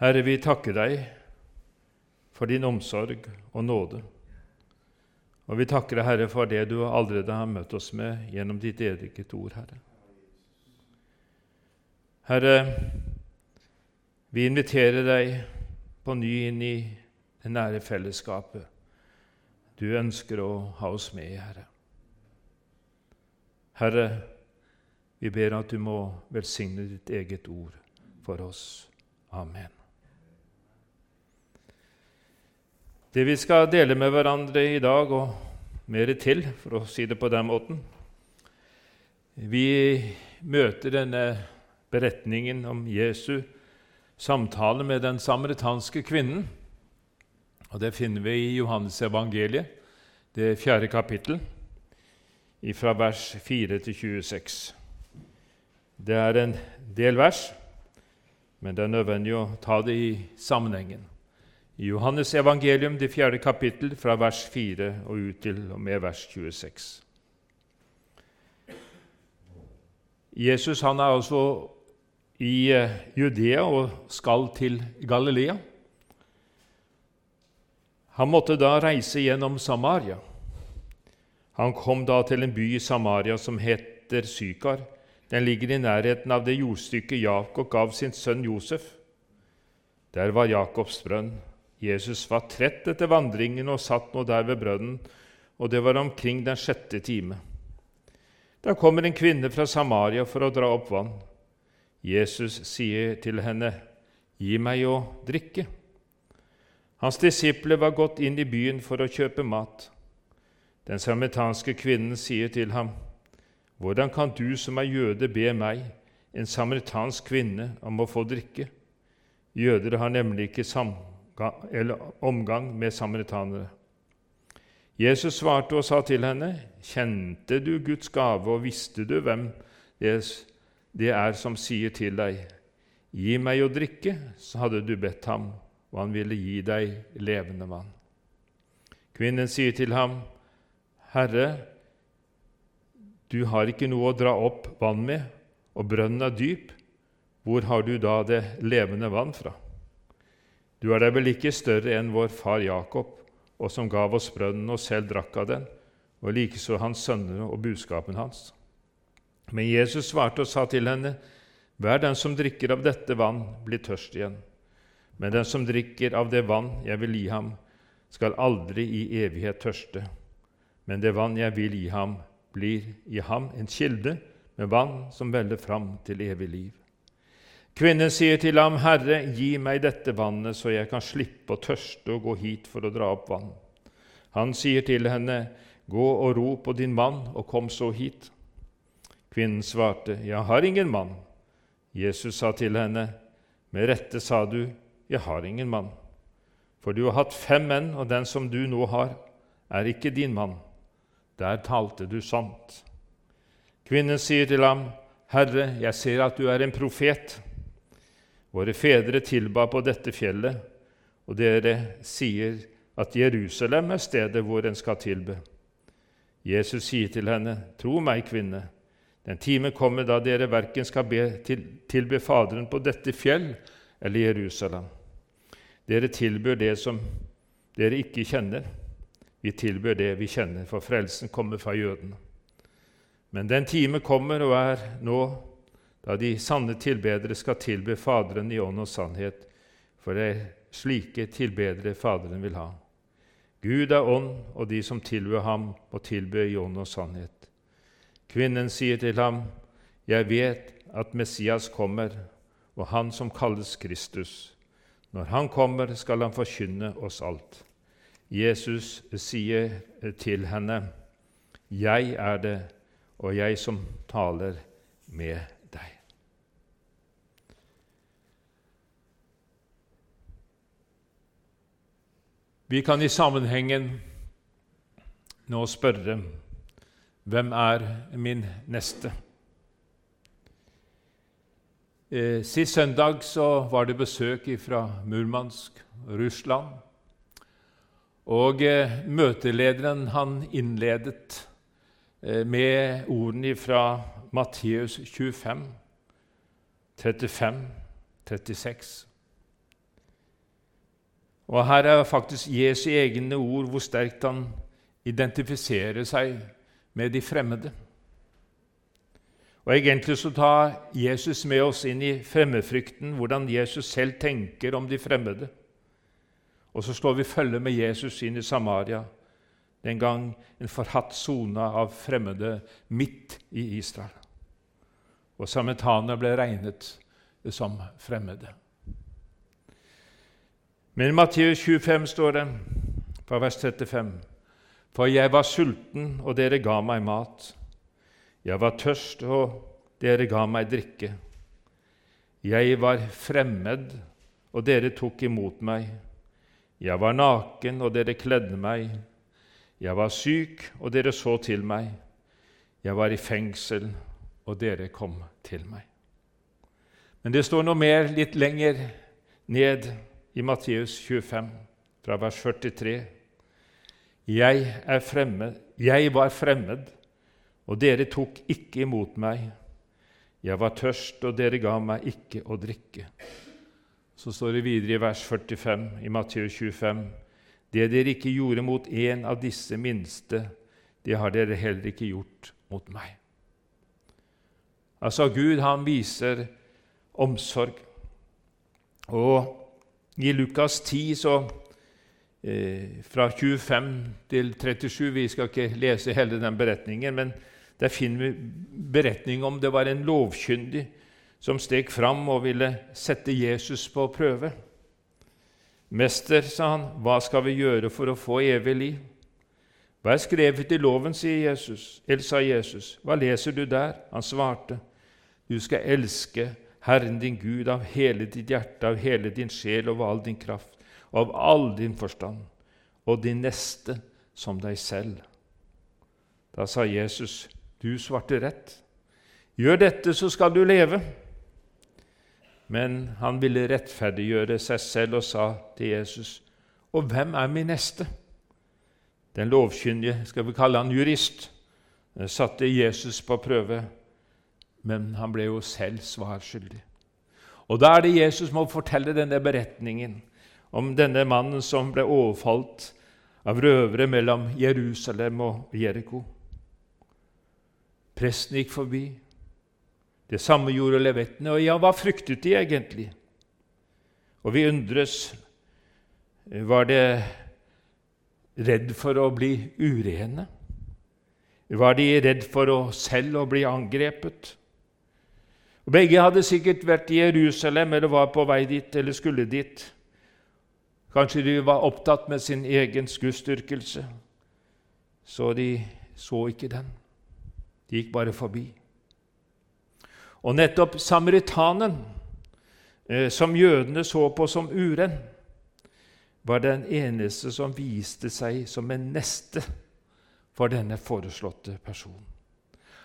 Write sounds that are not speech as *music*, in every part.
Herre, vi takker deg for din omsorg og nåde. Og vi takker deg, Herre, for det du allerede har møtt oss med gjennom ditt eget ord, Herre. Herre, vi inviterer deg på ny inn i det nære fellesskapet du ønsker å ha oss med i, Herre. Herre, vi ber at du må velsigne ditt eget ord for oss. Amen. Det vi skal dele med hverandre i dag, og mer til, for å si det på den måten Vi møter denne beretningen om Jesu samtale med den samaritanske kvinnen. Og Det finner vi i Johannes evangeliet, det fjerde kapittel, fra vers 4 til 26. Det er en del vers, men det er nødvendig å ta det i sammenhengen. Johannes evangelium, det fjerde kapittel, fra vers 4 og ut til og med vers 26. Jesus han er altså i eh, Judea og skal til Galilea. Han måtte da reise gjennom Samaria. Han kom da til en by i Samaria som heter Sykar. Den ligger i nærheten av det jordstykket Jakob gav sin sønn Josef. Der var Jakobs brønn. Jesus var trett etter vandringen og satt nå der ved brønnen, og det var omkring den sjette time. Da kommer en kvinne fra Samaria for å dra opp vann. Jesus sier til henne, 'Gi meg å drikke.' Hans disipler var gått inn i byen for å kjøpe mat. Den samaritanske kvinnen sier til ham, hvordan kan du som er jøde, be meg, en samaritansk kvinne, om å få drikke? Jøder har nemlig ikke omgang med samaritanere. Jesus svarte og sa til henne, Kjente du Guds gave, og visste du hvem det er som sier til deg, Gi meg å drikke, så hadde du bedt ham, og han ville gi deg levende vann. Kvinnen sier til ham, Herre, du har ikke noe å dra opp vann med, og brønnen er dyp. Hvor har du da det levende vann fra? Du er da vel ikke større enn vår far Jakob, og som gav oss brønnen og selv drakk av den, og likeså hans sønner og buskapen hans. Men Jesus svarte og sa til henne, Hver den som drikker av dette vann, blir tørst igjen. Men den som drikker av det vann jeg vil gi ham, skal aldri i evighet tørste. Men det vann jeg vil gi ham, blir i ham en kilde med vann som veller fram til evig liv. Kvinnen sier til ham, 'Herre, gi meg dette vannet, så jeg kan slippe å tørste og gå hit for å dra opp vann.' Han sier til henne, 'Gå og ro på din mann, og kom så hit.' Kvinnen svarte, 'Jeg har ingen mann.' Jesus sa til henne, 'Med rette sa du, 'Jeg har ingen mann.' For du har hatt fem menn, og den som du nå har, er ikke din mann.' Der talte du sant. Kvinnen sier til ham, Herre, jeg ser at du er en profet. Våre fedre tilba på dette fjellet, og dere sier at Jerusalem er stedet hvor en skal tilbe. Jesus sier til henne, Tro meg, kvinne, den time kommer da dere verken skal be til, tilbe Faderen på dette fjell eller Jerusalem. Dere tilbyr det som dere ikke kjenner. Vi tilbyr det vi kjenner, for frelsen kommer fra jødene. Men den time kommer og er nå da de sanne tilbedere skal tilbe Faderen i ånd og sannhet, for det er slike tilbedere Faderen vil ha. Gud er ånd, og de som tilber ham, må tilbe i ånd og sannhet. Kvinnen sier til ham, Jeg vet at Messias kommer, og han som kalles Kristus. Når han kommer, skal han forkynne oss alt. Jesus sier til henne, 'Jeg er det, og jeg som taler med deg'. Vi kan i sammenhengen nå spørre hvem er min neste? Eh, sist søndag var det besøk fra Murmansk, Russland. Og eh, møtelederen han innledet eh, med ordene fra Matteus 25, 35, 36. Og her er faktisk Jesu egne ord hvor sterkt han identifiserer seg med de fremmede. Og Egentlig så tar Jesus med oss inn i fremmedfrykten, hvordan Jesus selv tenker om de fremmede. Og så slår vi følge med Jesus inn i Samaria, den gang en forhatt sone av fremmede midt i Israel. Og samaritanerne ble regnet som fremmede. Men i Matteus 25 står det, fra vers 35.: For jeg var sulten, og dere ga meg mat. Jeg var tørst, og dere ga meg drikke. Jeg var fremmed, og dere tok imot meg. Jeg var naken, og dere kledde meg. Jeg var syk, og dere så til meg. Jeg var i fengsel, og dere kom til meg. Men det står noe mer litt lenger ned i Matteus 25, fra vers 43. Jeg, er fremmed, jeg var fremmed, og dere tok ikke imot meg. Jeg var tørst, og dere ga meg ikke å drikke. Så står det videre i vers 45 i Matteus 25.: Det dere ikke gjorde mot en av disse minste, det har dere heller ikke gjort mot meg. Altså, Gud han viser omsorg. Og i Lukas 10, så, eh, fra 25 til 37 Vi skal ikke lese hele den beretningen, men der finner vi beretning om det var en lovkyndig som steg fram og ville sette Jesus på prøve. 'Mester', sa han, 'hva skal vi gjøre for å få evig liv?' 'Hva er skrevet i loven', sier Jesus. Eller sa Jesus. 'Hva leser du der?' Han svarte, 'Du skal elske Herren din Gud av hele ditt hjerte, av hele din sjel, og av all din kraft, og av all din forstand, og din neste som deg selv. Da sa Jesus, du svarte rett. Gjør dette, så skal du leve. Men han ville rettferdiggjøre seg selv og sa til Jesus, og hvem er min neste? Den lovkyndige, skal vi kalle han jurist, satte Jesus på prøve men han ble jo selv svarskyldig. Og Da er det Jesus må fortelle denne beretningen om denne mannen som ble overfalt av røvere mellom Jerusalem og Jeriko. Presten gikk forbi. Det samme gjorde levettene. Og ja, hva fryktet de egentlig? Og vi undres Var de redd for å bli urene? Var de redd for å selv å bli angrepet? Og Begge hadde sikkert vært i Jerusalem eller var på vei dit eller skulle dit. Kanskje de var opptatt med sin egen skuddstyrkelse, så de så ikke den. De gikk bare forbi. Og nettopp samaritanen, eh, som jødene så på som uren, var den eneste som viste seg som en neste for denne foreslåtte personen.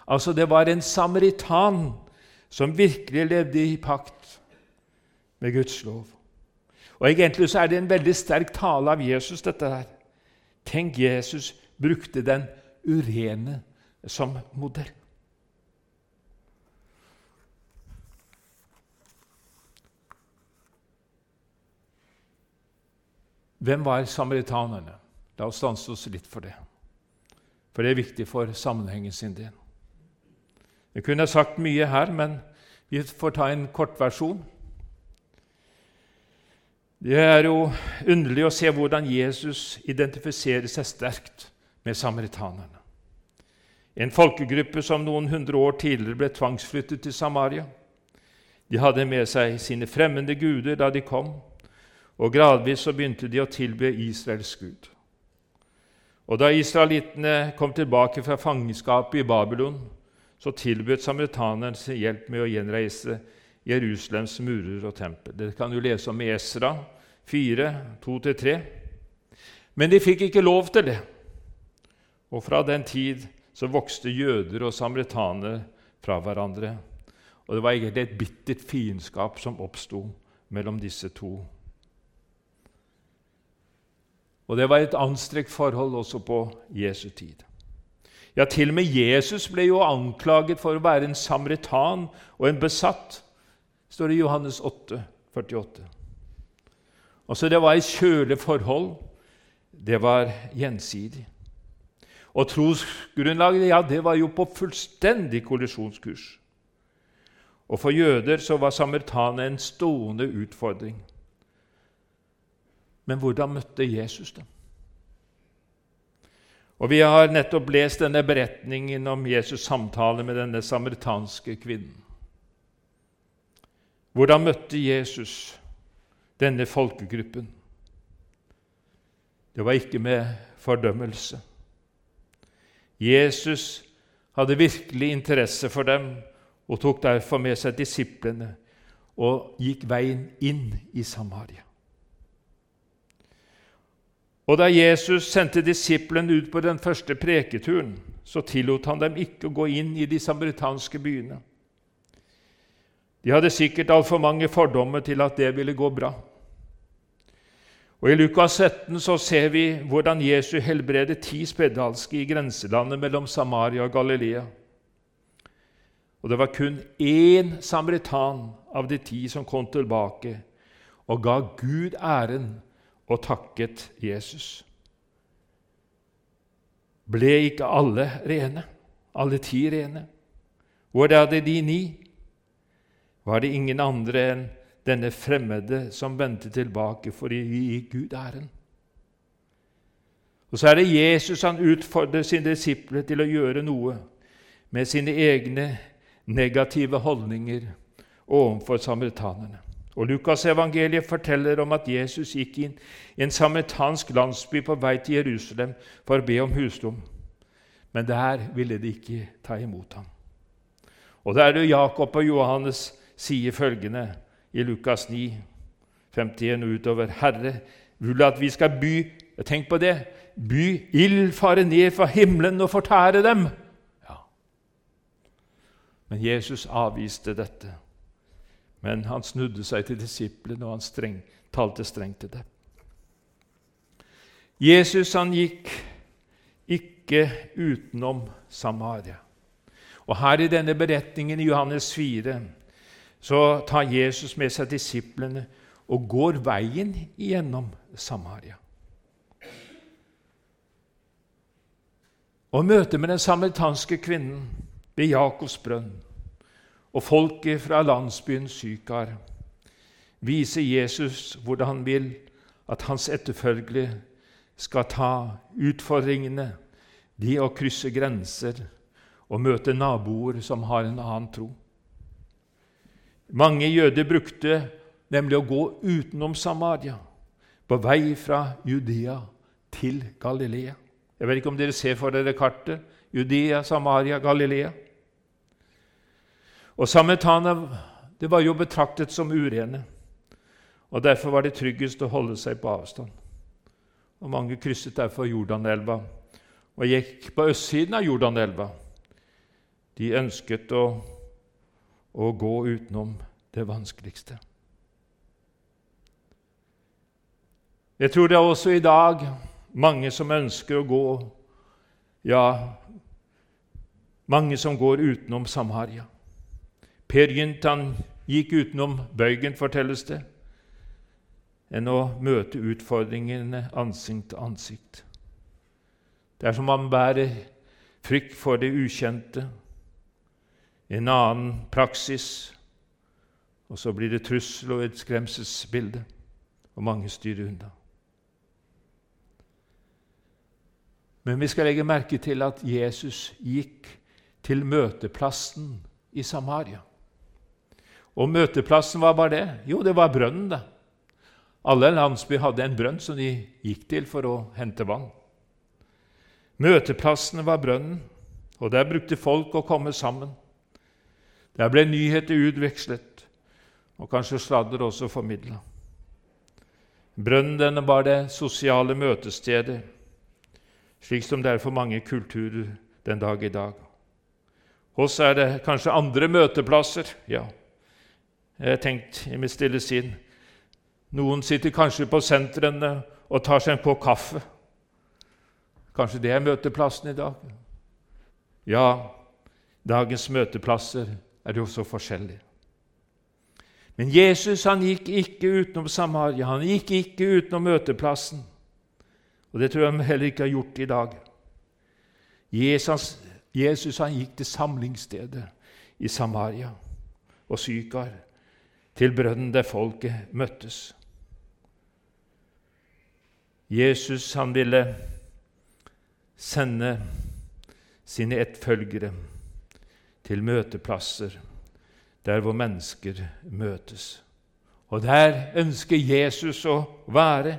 Altså, det var en samaritan som virkelig levde i pakt med Guds lov. Og Egentlig så er det en veldig sterk tale av Jesus, dette her. Tenk, Jesus brukte den urene som modell. Hvem var samaritanerne? La oss stanse oss litt for det. For det er viktig for sammenhengen sin del. Jeg kunne sagt mye her, men vi får ta en kortversjon. Det er jo underlig å se hvordan Jesus identifiserer seg sterkt med samaritanerne. En folkegruppe som noen hundre år tidligere ble tvangsflyttet til Samaria. De hadde med seg sine fremmede guder da de kom, og gradvis så begynte de å tilbe Israels gud. Og Da israelittene kom tilbake fra fangenskapet i Babylon, så tilbød samaritaneren sin hjelp med å gjenreise Jerusalems murer og tempel. Det kan du lese om i Esra 4, 2-3. Men de fikk ikke lov til det. Og fra den tid så vokste jøder og samaritanere fra hverandre. Og det var egentlig et bittert fiendskap som oppsto mellom disse to. Og det var et anstrengt forhold også på Jesu tid. Ja, til og med Jesus ble jo anklaget for å være en samaritan og en besatt, står det i Johannes 8, 48. Altså, det var et kjølig forhold. Det var gjensidig. Og trosgrunnlaget, ja, det var jo på fullstendig kollisjonskurs. Og for jøder så var samaritanerne en stående utfordring. Men hvordan møtte Jesus dem? Og Vi har nettopp lest denne beretningen om Jesus' samtale med denne samaritanske kvinnen. Hvordan møtte Jesus denne folkegruppen? Det var ikke med fordømmelse. Jesus hadde virkelig interesse for dem og tok derfor med seg disiplene og gikk veien inn i Samaria. Og Da Jesus sendte disiplene ut på den første preketuren, så tillot han dem ikke å gå inn i de samaritanske byene. De hadde sikkert altfor mange fordommer til at det ville gå bra. Og I Lukas 17 så ser vi hvordan Jesu helbreder ti spedalske i grenselandet mellom Samaria og Galilea. Og det var kun én samaritan av de ti som kom tilbake og ga Gud æren og takket Jesus. Ble ikke alle rene, alle ti rene? Hvor er det de ni? Var det ingen andre enn denne fremmede som vendte tilbake for å gi Gud æren? Og så er det Jesus han utfordrer sine disipler til å gjøre noe med sine egne negative holdninger overfor samaritanerne. Og Lukas' evangeliet forteller om at Jesus gikk inn i en samaritansk landsby på vei til Jerusalem for å be om husdom. Men der ville de ikke ta imot ham. Og det er det Jakob og Johannes sier følgende i Lukas 9, 51 og utover. Herre, vil at vi skal by Tenk på det! By ild fare ned fra himmelen og fortære dem! Ja. Men Jesus avviste dette. Men han snudde seg til disiplene, og han streng, talte strengt til dem. Jesus han gikk ikke utenom Samaria. Og Her i denne beretningen i Johannes 4 så tar Jesus med seg disiplene og går veien gjennom Samaria. Og møtet med den samaritanske kvinnen ved Jakobs brønn og folket fra landsbyen Sykar viser Jesus hvordan han vil at hans etterfølgere skal ta utfordringene, de å krysse grenser og møte naboer som har en annen tro. Mange jøder brukte nemlig å gå utenom Samaria, på vei fra Judea til Galilea. Jeg vet ikke om dere ser for dere kartet. Judea, Samaria, Galilea. Og sametana det var jo betraktet som urene, og derfor var det tryggest å holde seg på avstand. Og Mange krysset derfor Jordanelva og gikk på østsiden av Jordanelva. De ønsket å å gå utenom det vanskeligste. Jeg tror det er også i dag mange som ønsker å gå Ja, mange som går utenom Samaria. Per Gynt han gikk utenom bøygen, fortelles det, enn å møte utfordringene ansikt til ansikt. Det er som om man bærer frykt for det ukjente, en annen praksis, og så blir det trussel og et skremselsbilde, og mange styrer unna. Men vi skal legge merke til at Jesus gikk til møteplassen i Samaria. Og møteplassen, hva var det? Jo, det var brønnen. da. Alle landsbyer hadde en brønn som de gikk til for å hente vann. Møteplassen var brønnen, og der brukte folk å komme sammen. Der ble nyheter utvekslet, og kanskje sladder også formidla. Brønnen denne var det sosiale møtestedet, slik som det er for mange kulturer den dag i dag. Hos er det kanskje andre møteplasser. ja. Jeg har tenkt i mitt stille sinn Noen sitter kanskje på sentrene og tar seg en kopp kaffe. Kanskje det er møteplassen i dag? Ja, dagens møteplasser er jo så forskjellige. Men Jesus han gikk ikke utenom Samaria, han gikk ikke utenom møteplassen. Og det tror jeg han heller ikke har gjort i dag. Jesus, Jesus han gikk til samlingsstedet i Samaria og Sykar, til brønnen der folket møttes. Jesus han ville sende sine ettfølgere til møteplasser der hvor mennesker møtes. Og der ønsker Jesus å være,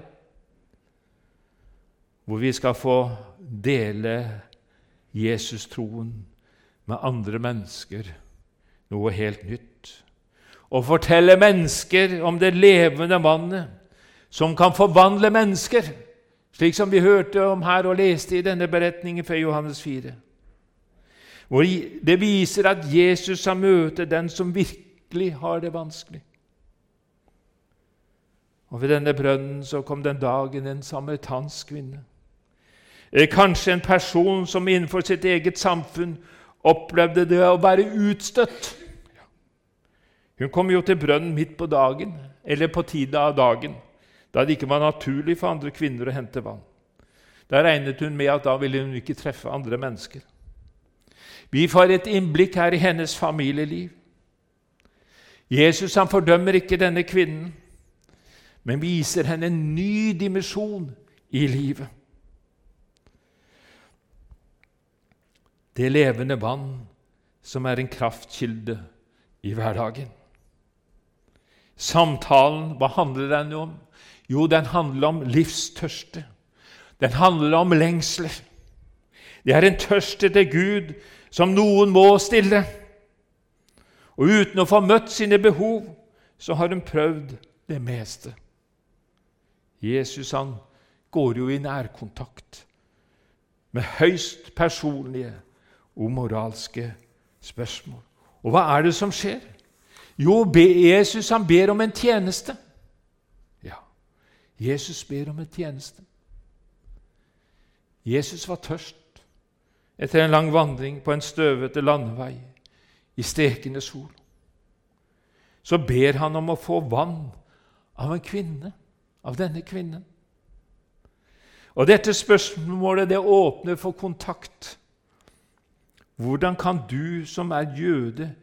hvor vi skal få dele Jesus-troen med andre mennesker, noe helt nytt. Og fortelle mennesker om det levende vannet som kan forvandle mennesker, slik som vi hørte om her og leste i denne beretningen fra Johannes 4. Hvor det viser at Jesus har møter den som virkelig har det vanskelig. Og Ved denne brønnen så kom den dagen en samaritansk kvinne. Kanskje en person som innenfor sitt eget samfunn opplevde det å være utstøtt. Hun kom jo til brønnen midt på dagen, eller på tida av dagen, da det ikke var naturlig for andre kvinner å hente vann. Da regnet hun med at da ville hun ikke treffe andre mennesker. Vi får et innblikk her i hennes familieliv. Jesus han fordømmer ikke denne kvinnen, men viser henne en ny dimensjon i livet. Det levende vann som er en kraftkilde i hverdagen. Samtalen, hva handler den om? Jo, den handler om livstørste. Den handler om lengsler. Det er en tørst etter Gud som noen må stille. Og uten å få møtt sine behov, så har hun prøvd det meste. Jesus han går jo i nærkontakt med høyst personlige og moralske spørsmål. Og hva er det som skjer? Jo, Jesus han ber om en tjeneste. Ja, Jesus ber om en tjeneste. Jesus var tørst etter en lang vandring på en støvete landevei i stekende sol. Så ber han om å få vann av en kvinne, av denne kvinnen. Og Dette spørsmålet det åpner for kontakt. Hvordan kan du som er jøde,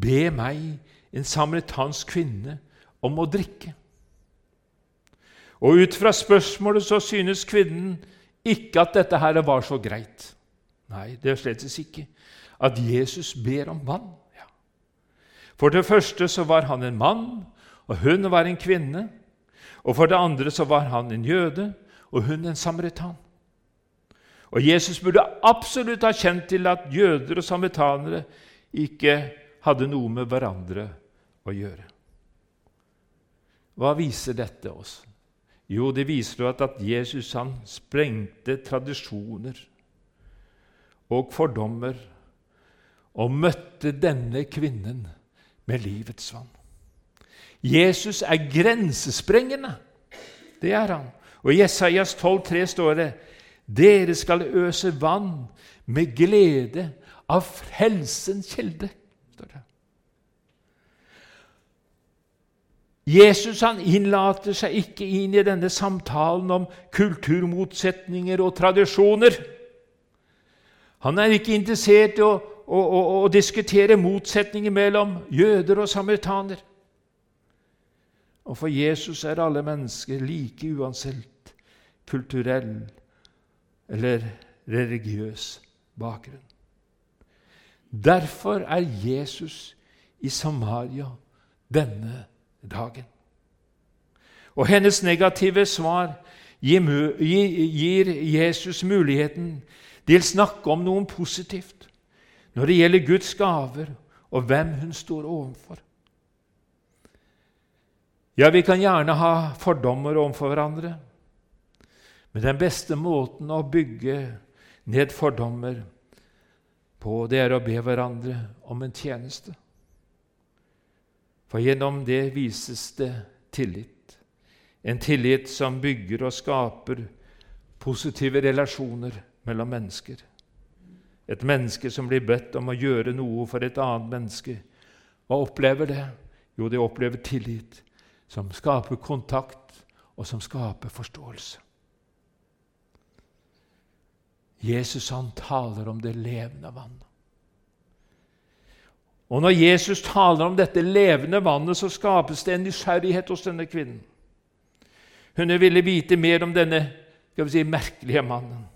be meg, en samaritansk kvinne, om å drikke? Og Ut fra spørsmålet så synes kvinnen ikke at dette her var så greit. Nei, det er slett ikke. At Jesus ber om vann. Ja. For det første så var han en mann, og hun var en kvinne. Og for det andre så var han en jøde, og hun en samaritan. Og Jesus burde absolutt ha kjent til at jøder og samaritanere ikke hadde noe med hverandre å gjøre. Hva viser dette oss? Jo, det viser at, Jesus han sprengte tradisjoner og fordommer og møtte denne kvinnen med livets vann. Jesus er grensesprengende. Det er han. Og I Jesajas 12,3 står det dere skal øse vann med glede av frelsens kilde. står det. Jesus han innlater seg ikke inn i denne samtalen om kulturmotsetninger og tradisjoner. Han er ikke interessert i å, å, å, å diskutere motsetninger mellom jøder og samaritaner. Og for Jesus er alle mennesker like uansett kulturell eller religiøs bakgrunn. Derfor er Jesus i Samaria denne dagen. Og hennes negative svar gir Jesus muligheten til å snakke om noe positivt når det gjelder Guds gaver og hvem hun står overfor. Ja, vi kan gjerne ha fordommer overfor hverandre, men den beste måten å bygge ned fordommer på, det er å be hverandre om en tjeneste. For gjennom det vises det tillit. En tillit som bygger og skaper positive relasjoner mellom mennesker. Et menneske som blir bedt om å gjøre noe for et annet menneske. Hva opplever det? Jo, det opplever tillit, som skaper kontakt, og som skaper forståelse. Jesus han taler om det levende vann. Og når Jesus taler om dette levende vannet, så skapes det en nysgjerrighet hos denne kvinnen. Hun ville vite mer om denne skal vi si, merkelige mannen.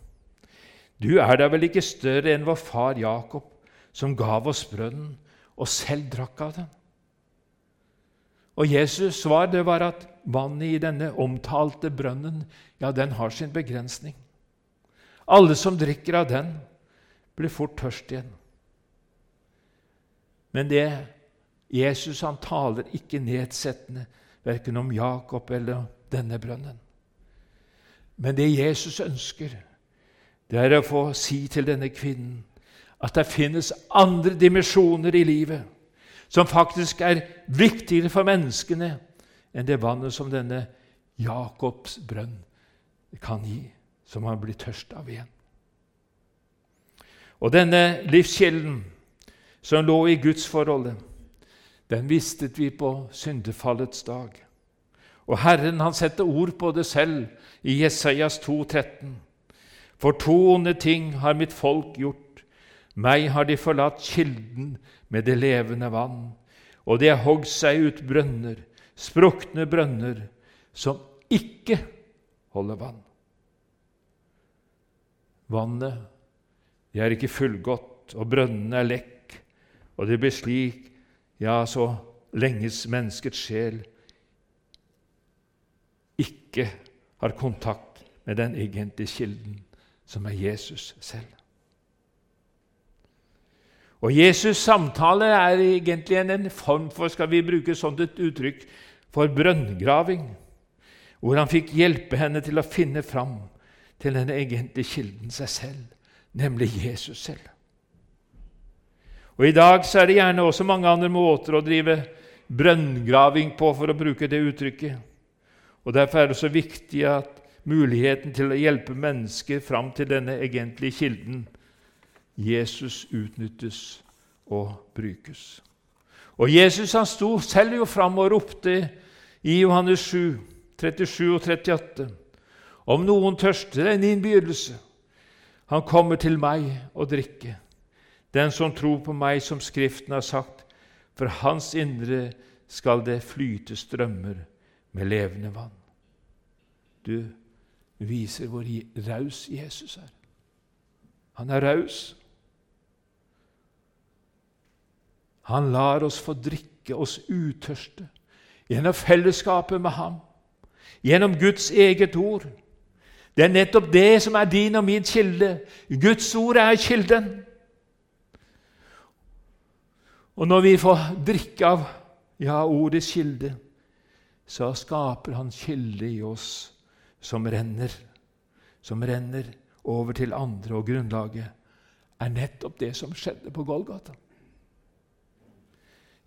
Du er da vel ikke større enn vår far Jakob, som gav oss brønnen og selv drakk av den? Og Jesus' svar det var at vannet i denne omtalte brønnen ja, den har sin begrensning. Alle som drikker av den, blir fort tørst igjen. Men det Jesus han taler ikke nedsettende verken om Jakob eller denne brønnen. Men det Jesus ønsker, det er å få si til denne kvinnen at det finnes andre dimensjoner i livet som faktisk er viktigere for menneskene enn det vannet som denne Jakobs brønn kan gi, som han blir tørst av igjen. Og denne livskilden som lå i gudsforholdet, den vistet vi på syndefallets dag. Og Herren han setter ord på det selv i Jesajas 2, 13. For to onde ting har mitt folk gjort. Meg har de forlatt kilden med det levende vann, og de har hogd seg ut brønner, sprukne brønner, som ikke holder vann. Vannet det er ikke fullgodt, og brønnene er lekk, og det blir slik, ja, så lenges menneskets sjel ikke har kontakt med den egentlige kilden, som er Jesus selv. Og Jesus' samtale er egentlig en form for skal vi bruke sånt et uttrykk, for brønngraving, hvor han fikk hjelpe henne til å finne fram til den egentlige kilden seg selv, nemlig Jesus selv. Og I dag så er det gjerne også mange andre måter å drive brønngraving på, for å bruke det uttrykket. Og Derfor er det så viktig at muligheten til å hjelpe mennesker fram til denne egentlige kilden Jesus utnyttes og brukes. Og Jesus han sto selv jo fram og ropte i Johannes 7, 37 og 38.: Om noen tørster, en innbydelse. Han kommer til meg og drikker. Den som tror på meg, som Skriften har sagt, for hans indre skal det flyte strømmer med levende vann. Du viser hvor raus Jesus er. Han er raus. Han lar oss få drikke oss utørste gjennom fellesskapet med ham, gjennom Guds eget ord. Det er nettopp det som er din og min kilde. Guds ord er kilden. Og når vi får drikke av ja, ordets kilde, så skaper han kilde i oss som renner, som renner over til andre, og grunnlaget er nettopp det som skjedde på Golgata.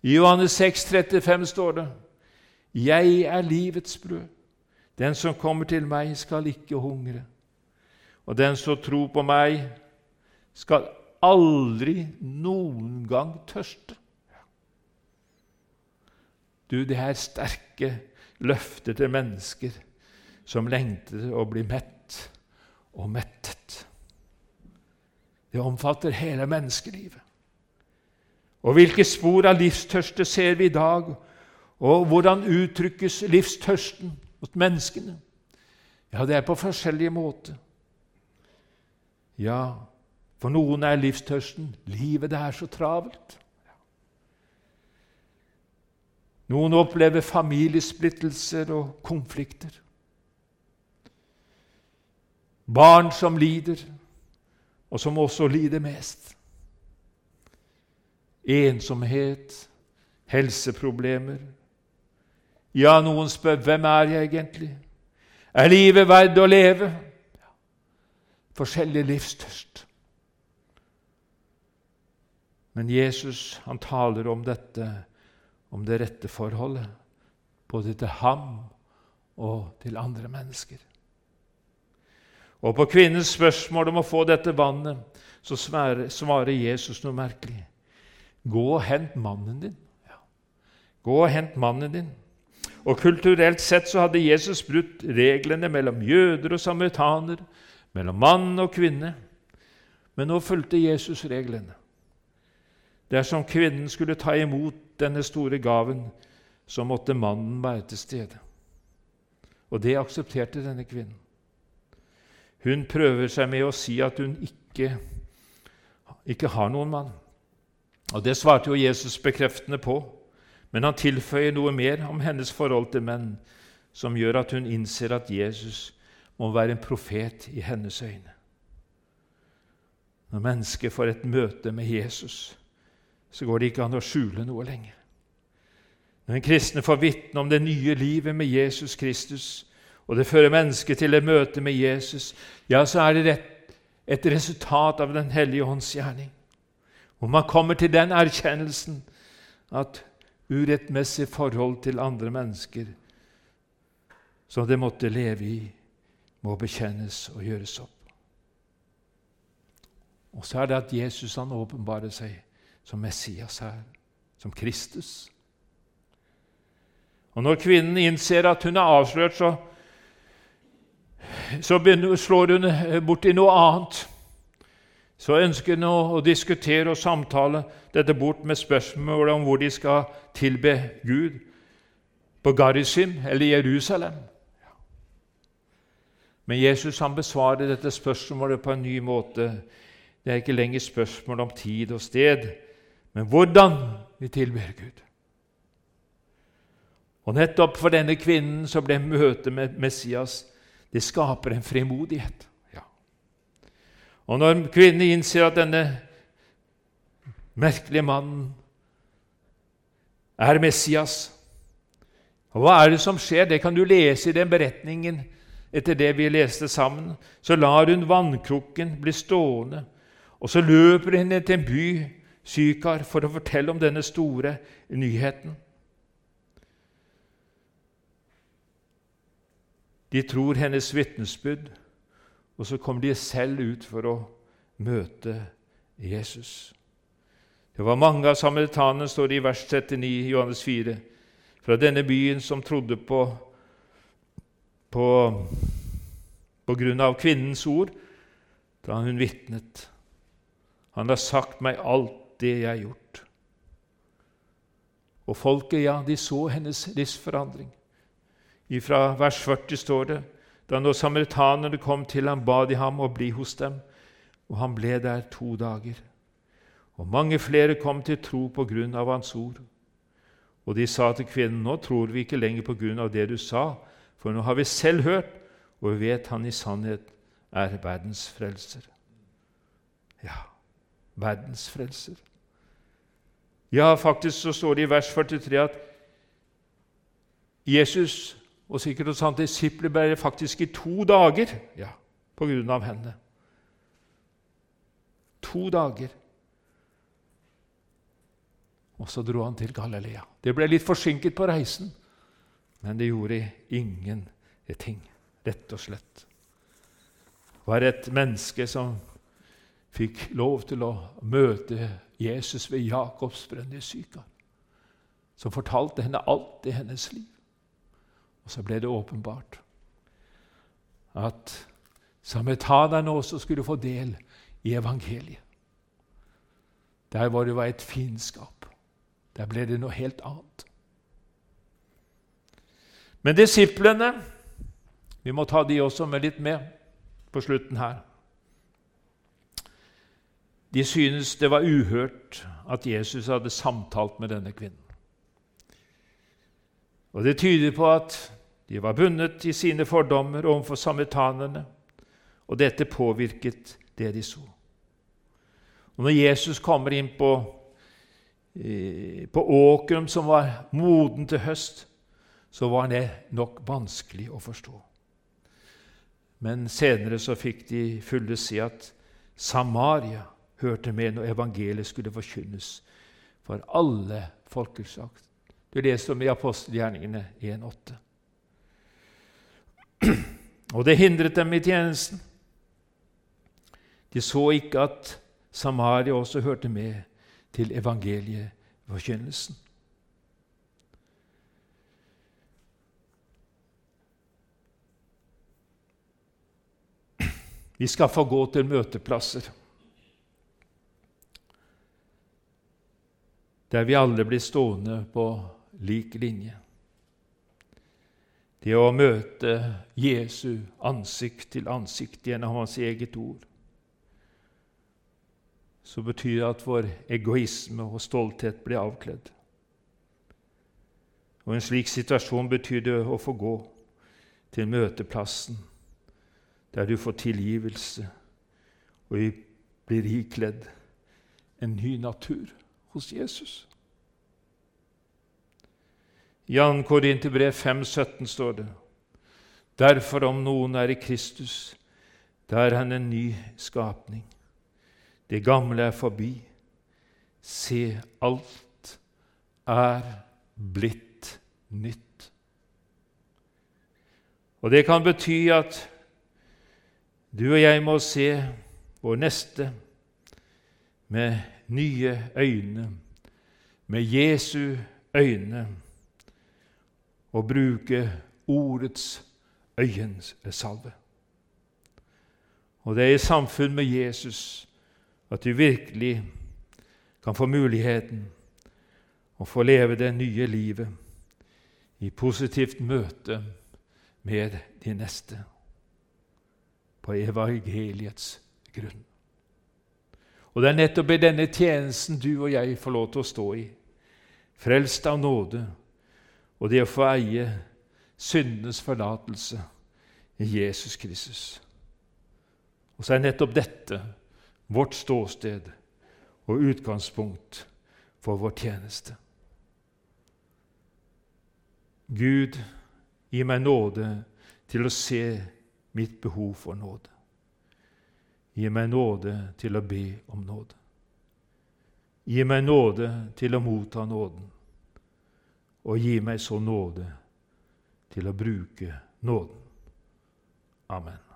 I Johannes 6, 35 står det:" Jeg er livets brød. Den som kommer til meg, skal ikke hungre. Og den som tror på meg, skal aldri noen gang tørste. Du, det er sterke løfter til mennesker som lengter å bli mett og mettet. Det omfatter hele menneskelivet. Og hvilke spor av livstørste ser vi i dag? Og hvordan uttrykkes livstørsten hos menneskene? Ja, det er på forskjellige måter. Ja, for noen er livstørsten livet det er så travelt. Noen opplever familiesplittelser og konflikter. Barn som lider, og som også lider mest ensomhet, helseproblemer. Ja, noen spør hvem er jeg egentlig? Er livet verdt å leve? Forskjellig livstørst. Men Jesus han taler om dette, om det rette forholdet, både til ham og til andre mennesker. Og på kvinnens spørsmål om å få dette vannet, så svarer Jesus noe merkelig. Gå og hent mannen din. Ja. Gå og hent mannen din. Og Kulturelt sett så hadde Jesus brutt reglene mellom jøder og samaritaner, mellom mann og kvinne. Men nå fulgte Jesus reglene. Dersom kvinnen skulle ta imot denne store gaven, så måtte mannen være til stede. Og det aksepterte denne kvinnen. Hun prøver seg med å si at hun ikke, ikke har noen mann. Og Det svarte jo Jesus bekreftende på, men han tilføyer noe mer om hennes forhold til menn, som gjør at hun innser at Jesus må være en profet i hennes øyne. Når mennesket får et møte med Jesus, så går det ikke an å skjule noe lenger. Når en kristne får vitne om det nye livet med Jesus Kristus, og det fører mennesket til et møte med Jesus, ja, så er det et resultat av Den hellige ånds gjerning. Hvor man kommer til den erkjennelsen at urettmessig forhold til andre mennesker som det måtte leve i, må bekjennes og gjøres opp. Og så er det at Jesus han åpenbarer seg som Messias her, som Kristus. Og Når kvinnen innser at hun er avslørt, så, så slår hun borti noe annet. Så ønsker hun å diskutere og samtale dette bort med spørsmålet om hvor de skal tilbe Gud. På Garisim eller Jerusalem. Men Jesus han besvarer dette spørsmålet på en ny måte. Det er ikke lenger spørsmål om tid og sted, men hvordan vi tilber Gud. Og nettopp for denne kvinnen så ble møtet med Messias det skaper en frimodighet. Ja. Og når kvinnen innser at denne merkelige mannen er Messias og Hva er det som skjer? Det kan du lese i den beretningen etter det vi leste sammen. Så lar hun vannkrukken bli stående, og så løper hun til en by, Sykar, for å fortelle om denne store nyheten. De tror hennes vitnesbyrd, og så kommer de selv ut for å møte Jesus. Det var mange av samaritanene, står det i vers 39 i Johannes 4, fra denne byen som trodde på, på, på grunn av kvinnens ord da hun vitnet. Han har sagt meg alt det jeg har gjort. Og folket, ja, de så hennes livsforandring. Fra vers 40 står det da når samaritanerne kom til ham, ba de ham å bli hos dem, og han ble der to dager. Og mange flere kom til tro på grunn av hans ord. Og de sa til kvinnen, nå tror vi ikke lenger på grunn av det du sa, for nå har vi selv hørt, og vi vet han i sannhet er verdens frelser. Ja, verdens frelser. Ja, faktisk så står det i vers 43 at Jesus og sikkert hos hans disipler ble faktisk i to dager ja, på grunn av henne. To dager. Og så dro han til Galilea. Det ble litt forsinket på reisen, men det gjorde ingenting, rett og slett. Det var et menneske som fikk lov til å møte Jesus ved Jakobsbrønn i Sykar, som fortalte henne alt i hennes liv. Og så ble det åpenbart at samaritanerne også skulle få del i evangeliet. Der hvor det var et fiendskap, der ble det noe helt annet. Men disiplene Vi må ta de også med litt med på slutten her. De synes det var uhørt at Jesus hadde samtalt med denne kvinnen. Og Det tyder på at de var bundet i sine fordommer overfor samaritanerne, og dette påvirket det de så. Og Når Jesus kommer inn på, på åkeren som var moden til høst, så var det nok vanskelig å forstå. Men senere så fikk de fulle si at Samaria hørte med når evangeliet skulle forkynnes for alle folkeslag. Du leser om i apostelgjerningene 1,8. *clears throat* Og det hindret dem i tjenesten. De så ikke at Samaria også hørte med til evangelieforkynnelsen. Vi skal få gå til møteplasser. Der vi alle blir stående på lik linje. Det å møte Jesu ansikt til ansikt gjennom hans eget ord, så betyr det at vår egoisme og stolthet blir avkledd. Og En slik situasjon betyr det å få gå til møteplassen, der du får tilgivelse og blir ikledd en ny natur hos Jesus. I 2. Korinterbrev 5,17 står det:" Derfor, om noen er i Kristus, da er han en ny skapning. Det gamle er forbi. Se, alt er blitt nytt. Og Det kan bety at du og jeg må se vår neste med nye øyne, med Jesu øyne og bruke ordets øyensalve. Og det er i samfunn med Jesus at du virkelig kan få muligheten å få leve det nye livet i positivt møte med de neste på evangeliets grunn. Og det er nettopp i denne tjenesten du og jeg får lov til å stå i, frelst av nåde og det å få eie syndenes forlatelse i Jesus Kristus. Og så er nettopp dette vårt ståsted og utgangspunkt for vår tjeneste. Gud, gi meg nåde til å se mitt behov for nåde. Gi meg nåde til å be om nåde. Gi meg nåde til å motta nåden og gi meg så nåde til å bruke nåden. Amen.